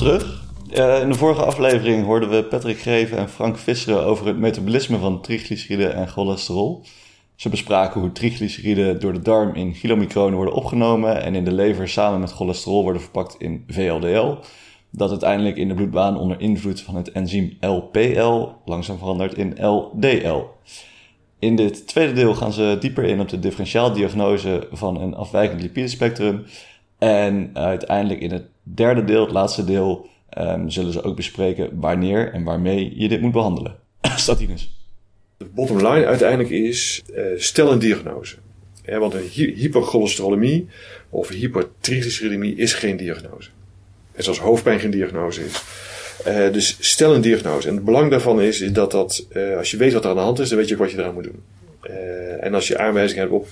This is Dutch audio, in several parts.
Terug. Uh, in de vorige aflevering hoorden we Patrick Greven en Frank Visseren over het metabolisme van triglyceriden en cholesterol. Ze bespraken hoe triglyceriden door de darm in kilomicronen worden opgenomen en in de lever samen met cholesterol worden verpakt in VLDL. Dat uiteindelijk in de bloedbaan onder invloed van het enzym LPL langzaam verandert in LDL. In dit tweede deel gaan ze dieper in op de differentiaaldiagnose van een afwijkend lipidespectrum. En uiteindelijk in het derde deel, het laatste deel, um, zullen ze ook bespreken wanneer en waarmee je dit moet behandelen. Statines. De bottom line uiteindelijk is, uh, stel een diagnose. Want een hy hypercholesterolemie of hypertriglyceridemie is geen diagnose. En zoals hoofdpijn geen diagnose is. Uh, dus stel een diagnose. En het belang daarvan is, is dat, dat uh, als je weet wat er aan de hand is, dan weet je ook wat je eraan moet doen. En als je aanwijzingen hebt op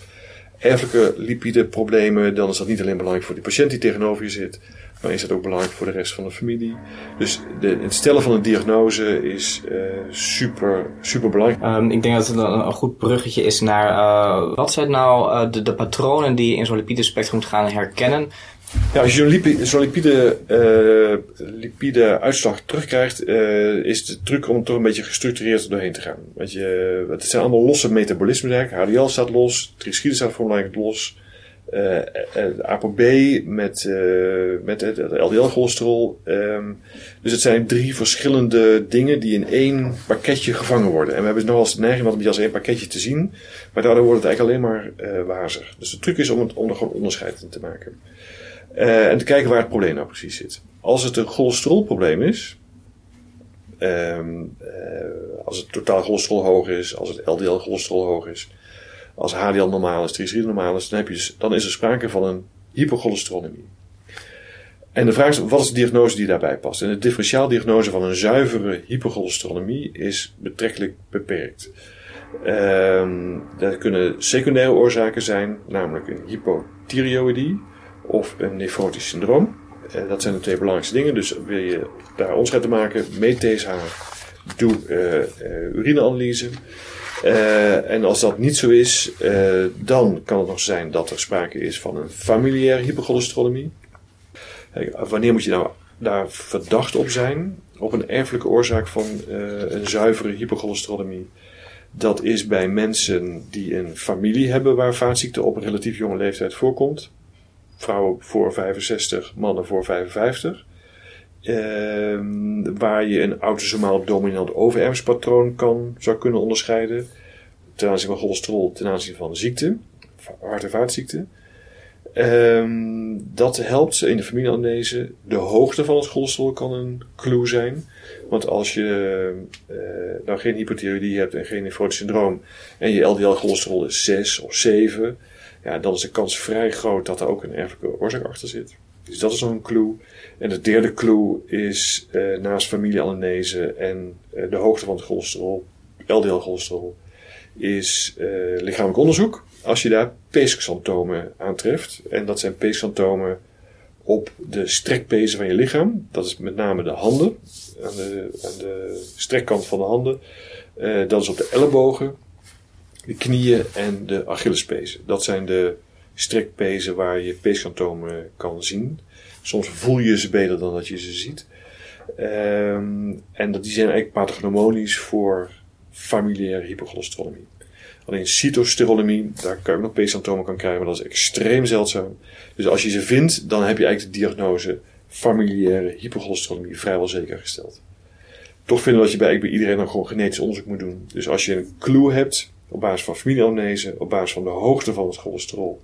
erfelijke lipideproblemen, dan is dat niet alleen belangrijk voor de patiënt die tegenover je zit, maar is dat ook belangrijk voor de rest van de familie. Dus de, het stellen van een diagnose is uh, super, super belangrijk. Um, ik denk dat het een, een, goed bruggetje is naar uh, wat zijn nou uh, de, patronen die in zo'n lipidespectrum moet gaan herkennen. Ja, als je zo'n lipide, lipide, uh, lipide uitslag terugkrijgt, uh, is de truc om toch een beetje gestructureerd doorheen te gaan. Want je, het zijn allemaal losse metabolismen eigenlijk. HDL staat los, triglyceriden staat voornamelijk los. Uh, ApoB met, met het LDL-cholesterol. Um, dus het zijn drie verschillende dingen die in één pakketje gevangen worden. En we hebben nogal de neiging om het als één pakketje te zien. Maar daardoor wordt het eigenlijk alleen maar wazig. Dus de truc is om, het, om er gewoon onderscheid in te maken. Uh, en te kijken waar het probleem nou precies zit. Als het een cholesterolprobleem is, um, uh, als het totaal cholesterol hoog is, als het LDL-cholesterol hoog is, als HDL normaal is, triglyceriden normaal is, dan, heb je, dus, dan is er sprake van een hypercholesterolemie. En de vraag is, wat is de diagnose die daarbij past? En de differentiaaldiagnose van een zuivere hypercholesterolemie is betrekkelijk beperkt. Um, kunnen secundaire oorzaken zijn, namelijk een hypothyreoïdie of een nefrotisch syndroom. Uh, dat zijn de twee belangrijkste dingen. Dus wil je daar onderscheid te maken, meet TSH, doe uh, uh, urineanalyse. En als dat niet zo is, dan kan het nog zijn dat er sprake is van een familiaire hypercholesterolemie. wanneer moet je nou daar verdacht op zijn? Op een erfelijke oorzaak van een zuivere hypercholesterolemie. Dat is bij mensen die een familie hebben waar vaatziekte op een relatief jonge leeftijd voorkomt. Vrouwen voor 65, mannen voor 55. Uh, waar je een autosomaal dominant overerfspatroon kan, zou kunnen onderscheiden. Ten aanzien van cholesterol, ten aanzien van ziekte, hart- en vaatziekte. Uh, dat helpt in de familieanamnese. De hoogte van het cholesterol kan een clue zijn. Want als je uh, nou geen hypothyroïdie hebt en geen nefrotisch syndroom en je LDL-cholesterol is 6 of 7, ja, dan is de kans vrij groot dat er ook een erfelijke oorzaak achter zit. Dus dat is nog een clue. En de derde clue is uh, naast familieanamnese en uh, de hoogte van het cholesterol, LDL-cholesterol, is uh, lichamelijk onderzoek. Als je daar peesksantomen aantreft, en dat zijn peesksantomen op de strekpezen van je lichaam, dat is met name de handen, aan de, aan de strekkant van de handen, dat is op de ellebogen, de knieën en de Achillespezen. Dat zijn de strekpezen waar je peeskantomen kan zien. Soms voel je ze beter dan dat je ze ziet. Um, en dat, die zijn eigenlijk pathognomonisch voor familiaire hypercholesterolemie. Alleen cytosterolemie, daar kan je ook nog peeskantomen kan krijgen, maar dat is extreem zeldzaam. Dus als je ze vindt, dan heb je eigenlijk de diagnose familiaire hypercholesterolemie vrijwel zeker gesteld. Toch vinden we dat je bij, bij iedereen dan gewoon genetisch onderzoek moet doen. Dus als je een clue hebt, op basis van familieanamnese, op basis van de hoogte van het cholesterol,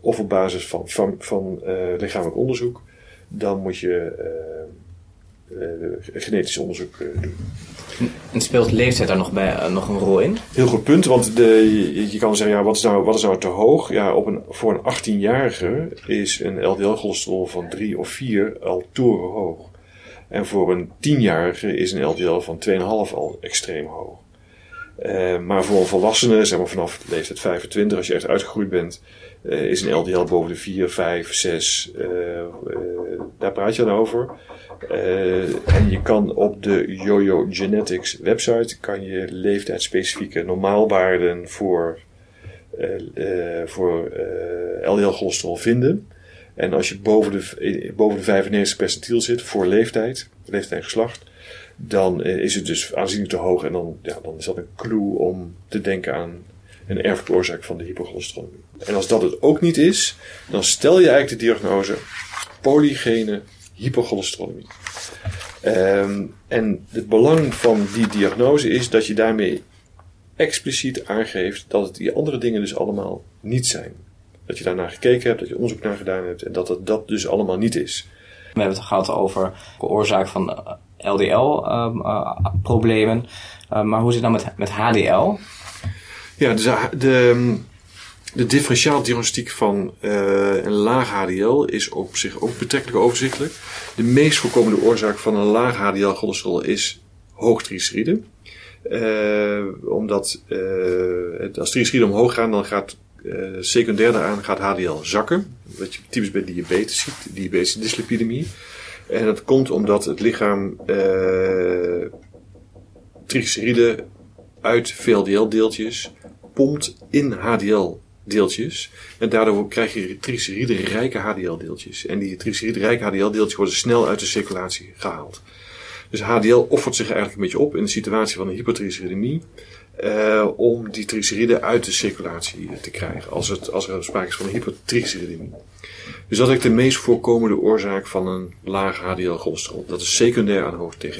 of op basis van, van, van uh, lichamelijk onderzoek, dan moet je uh, uh, genetisch onderzoek doen. En speelt leeftijd daar nog, bij, nog een rol in? Heel goed punt, want de, je, je, kan zeggen, ja, wat, is nou, wat is nou te hoog? Ja, op een, voor een 18-jarige is een LDL-cholesterol van 3 of 4 al torenhoog. En voor een 10-jarige is een LDL van 2,5 al extreem hoog. Uh, maar voor een volwassene, zeg maar vanaf leeftijd 25, als je echt uitgegroeid bent, uh, is een LDL boven de 4, 5, 6. Uh, daar praat je dan over. en je kan op de YoYo Genetics website kan je leeftijdsspecifieke normaalwaarden voor, voor LDL cholesterol vinden. En als je boven de, boven de 95 percentiel zit voor leeftijd, leeftijd en geslacht, dan is het dus aanzienlijk te hoog. En dan, ja, dan is dat een clue om te denken aan een erfelijke oorzaak van de hypercholesterolemie. En als dat het ook niet is, dan stel je eigenlijk de diagnose polygene hypercholesterolemie. En het belang van die diagnose is dat je daarmee expliciet aangeeft dat het die andere dingen dus allemaal niet zijn. Dat je daarnaar gekeken hebt, dat je onderzoek naar gedaan hebt en dat het dat dus allemaal niet is. We hebben het gehad over de oorzaak van LDL-problemen. Um, uh, maar hoe zit het nou met, met HDL? Ja, dus de, de differentiaaldiagnostiek van uh, een laag HDL is op zich ook betrekkelijk overzichtelijk. De meest voorkomende oorzaak van een laag HDL-cholesterol is hoog triglyceride. Uh, omdat uh, als triglyceriden omhoog gaan, dan gaat secundair daaraan gaat HDL zakken. Wat je typisch bij diabetes ziet, diabetes dyslipidemie. En dat komt omdat het lichaam triglyceriden uit VLDL-deeltjes pompt in HDL-deeltjes. En daardoor krijg je triglyceride-rijke HDL-deeltjes. En die triglyceride-rijke HDL-deeltjes worden snel uit de circulatie gehaald. Dus HDL offert zich eigenlijk een beetje op in de situatie van een hypertriglyceridemie. Uh, om die triglyceriden uit de circulatie te krijgen. Als, het, als er sprake is van een hypertriglyceridemie. Dus dat is de meest voorkomende oorzaak van een laag HDL-cholesterol. Dat is secundair aan hoog TG.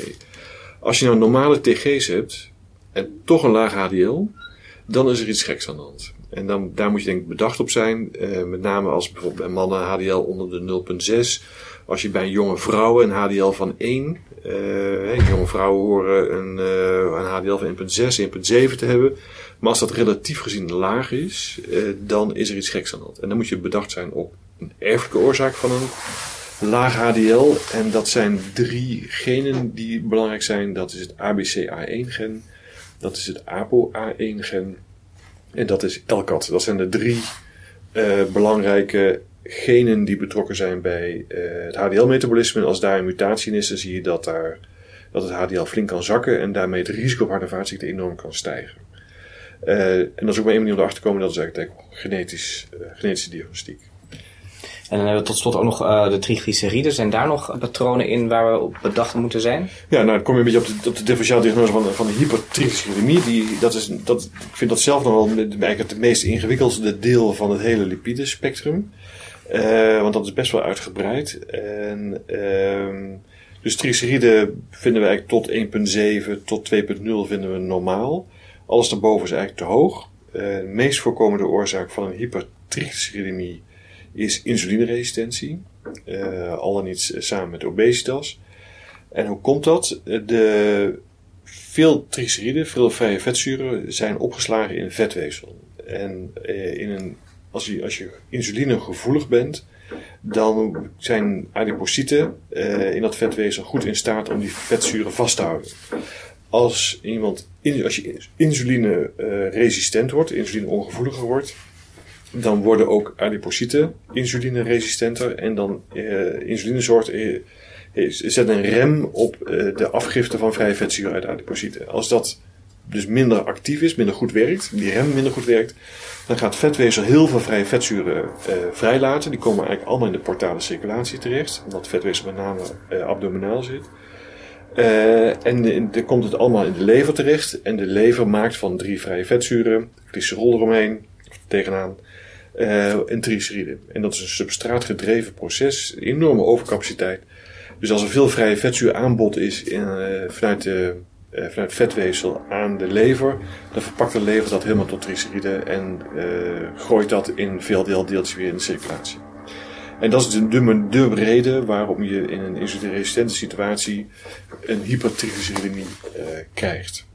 Als je nou normale TG's hebt en toch een laag HDL, dan is er iets geks aan de hand. En dan, daar moet je denk ik bedacht op zijn. Uh, met name als bijvoorbeeld bij mannen HDL onder de 0,6. Als je bij een jonge vrouw een HDL van 1. Uh, jonge vrouwen horen een, uh, een HDL van 1,6, 1,7 te hebben. Maar als dat relatief gezien laag is, dan is er iets geks aan hand. En dan moet je bedacht zijn op een erfelijke oorzaak van een laag HDL. En dat zijn drie genen die belangrijk zijn. Dat is het ABCA1-gen. Dat is het ApoA1-gen. En dat is LCAT. Dat zijn de drie uh, belangrijke genen die betrokken zijn bij uh, het HDL-metabolisme. En als daar een mutatie in is, dan zie je dat, daar, dat het HDL flink kan zakken en daarmee het risico op hart- en enorm kan stijgen. Uh, en dat is ook maar één manier om erachter te komen, dat is eigenlijk genetisch, genetische diagnostiek. En dan hebben we tot slot ook nog uh, de triglyceriden. Zijn daar nog patronen in waar we op bedacht moeten zijn? Ja, nou dan kom je een beetje op de, op de differentiaaldiagnose van, van de hypertriglyceridemie. Die, dat is, dat, ik vind dat zelf nog wel eigenlijk het meest ingewikkelde deel van het hele lipidespectrum. Uh, want dat is best wel uitgebreid. En, uh, dus triglyceriden vinden we eigenlijk tot 1,7 tot 2,0 vinden we normaal. Alles daarboven is eigenlijk te hoog. Uh, de meest voorkomende oorzaak van een hypertriglyceridemie is insulineresistentie. Uh, al dan niet samen met obesitas. En hoe komt dat? De, veel triglyceriden, veel vrije vetzuren zijn opgeslagen in vetweefsel. En uh, in een, als, je, als je insulinegevoelig bent, dan zijn adipocyten uh, in dat vetweefsel goed in staat om die vetzuren vast te houden. Als iemand, als je insuline resistent wordt, insuline ongevoeliger wordt, dan worden ook adipocyten insulineresistenter en dan uh, insuline zorgt, uh, zet een rem op uh, de afgifte van vrije vetzuren uit adipocyten. Als dat dus minder actief is, minder goed werkt, die rem minder goed werkt, dan gaat vetweefsel heel veel vrije vetzuren vrijlaten. Die komen eigenlijk allemaal in de portale circulatie terecht, omdat vetweefsel met name abdominaal zit. en dan komt het allemaal in de lever terecht. En de lever maakt van drie vrije vetzuren, glycerol eromheen, tegenaan, uh, en triglyceriden. En dat is een substraatgedreven proces, enorme overcapaciteit. Dus als er veel vrije vetzuur aanbod is in, uh, vanuit, de, uh, vanuit vetweefsel aan de lever, dan verpakt de lever dat helemaal tot triglyceriden en gooit dat in veel deeltjes weer in de circulatie. En dat is de, de, de reden waarom je in een insulineresistente situatie een hypertriglyceridemie krijgt.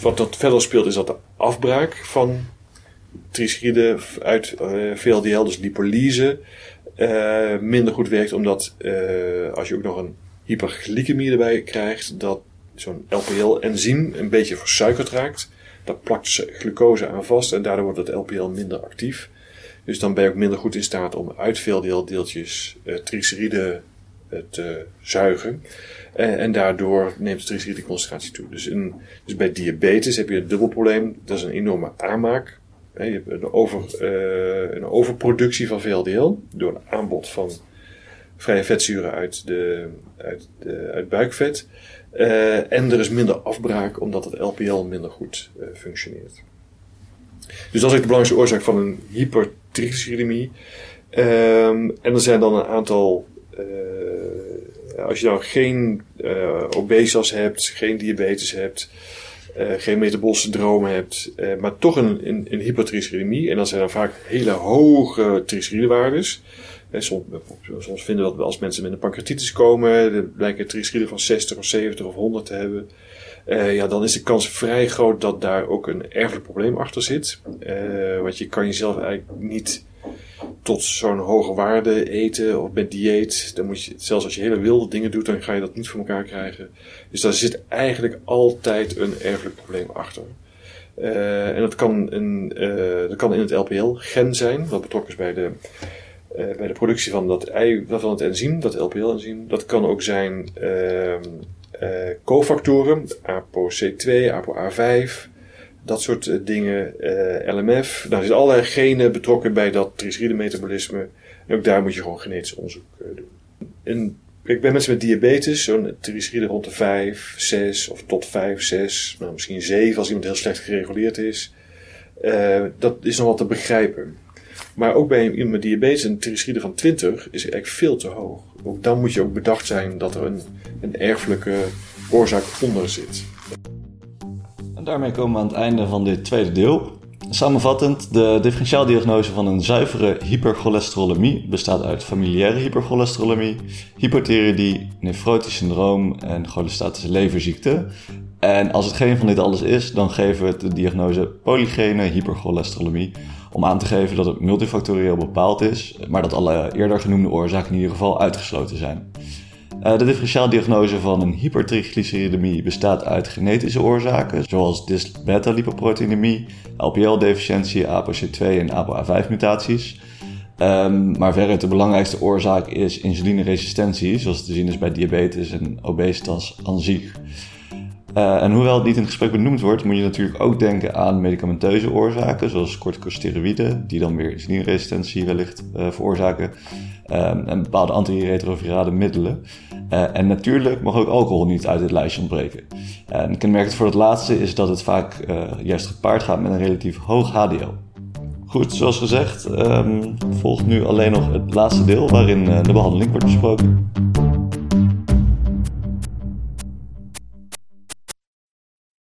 Wat dat verder speelt is dat de afbraak van triglyceriden uit uh, eh, VLDL, dus lipolyse, uh, minder goed werkt. Omdat uh, als je ook nog een hyperglycemie erbij krijgt, dat zo'n LPL-enzym een beetje versuikerd raakt. Dat plakt glucose aan vast en daardoor wordt het LPL minder actief. Dus dan ben je ook minder goed in staat om uit VLDL-deeltjes triglyceriden te zuigen. en daardoor neemt de triglycerideconcentratie toe. Dus, in, dus bij diabetes heb je een dubbel probleem. Dat is een enorme aanmaak Je hebt een, over, uh, een overproductie van VLDL door een aanbod van vrije vetzuren uit, de, uit, de, uit buikvet. Uh, en er is minder afbraak omdat het LPL minder goed uh, functioneert. Dus dat is de belangrijkste oorzaak van een hypertriglyceridemie. Um, en er zijn dan een aantal. Als je nou geen obesitas hebt, geen diabetes hebt, geen metabol syndroom hebt, maar toch een, een, een hypertriglyceridemie. En dat zijn dan vaak hele hoge triglyceridewaardes. Soms, soms, vinden we dat als mensen met een pancreatitis komen, blijken triglyceriden van 60 of 70 of 100 te hebben. Uh, ja, dan is de kans vrij groot dat daar ook een erfelijk probleem achter zit. Uh, want je kan jezelf eigenlijk niet tot zo'n hoge waarde eten of met dieet. Dan moet je, zelfs als je hele wilde dingen doet, dan ga je dat niet voor elkaar krijgen. Dus daar zit eigenlijk altijd een erfelijk probleem achter. Uh, en dat kan, een, dat kan in het LPL-gen zijn, wat betrokken is bij de uh, bij de productie van dat, ei, van het enzym, dat LPL-enzym. Dat kan ook zijn uh, cofactoren, ApoC2, ApoA5, dat soort uh, dingen, LMF. Nou, er allerlei genen betrokken bij dat triglyceride-metabolisme. En ook daar moet je gewoon genetisch onderzoek doen. En Kijk, bij mensen met diabetes, zo'n triglyceride rond de 5, 6 of tot 5, 6, nou, misschien 7 als iemand heel slecht gereguleerd is. Dat is nog wel te begrijpen. Maar ook bij iemand met diabetes, een triglyceride van 20 is eigenlijk veel te hoog. Ook dan moet je ook bedacht zijn dat er een, een erfelijke oorzaak onder zit. Daarmee komen we aan het einde van dit tweede deel. Samenvattend, de differentiaaldiagnose van een zuivere hypercholesterolemie bestaat uit familiaire hypercholesterolemie, hypothyroïdie, nefrotisch syndroom en cholestatische leverziekte. En als het geen van dit alles is, dan geven we de diagnose polygene hypercholesterolemie om aan te geven dat het multifactorieel bepaald is, maar dat alle eerder genoemde oorzaken in ieder geval uitgesloten zijn. Uh, de differentiaaldiagnose van een hypertriglyceridemie bestaat uit genetische oorzaken, zoals dys-beta-lipoproteinemie, LPL-deficiëntie, ApoC2 en ApoA5-mutaties. Um, maar veruit de belangrijkste oorzaak is insulineresistentie, zoals te zien is bij diabetes en obesitas aan. Uh, en hoewel het niet in het gesprek benoemd wordt, moet je natuurlijk ook denken aan medicamenteuze oorzaken, zoals corticosteroïden, die dan weer insulineresistentie wellicht uh, veroorzaken, um, en bepaalde antiretrovirale middelen. Uh, en natuurlijk mag ook alcohol niet uit dit lijstje ontbreken. En kenmerkend voor het laatste is dat het vaak juist gepaard gaat met een relatief hoog HDL. Goed, zoals gezegd, um, volgt nu alleen nog het laatste deel waarin de behandeling wordt besproken.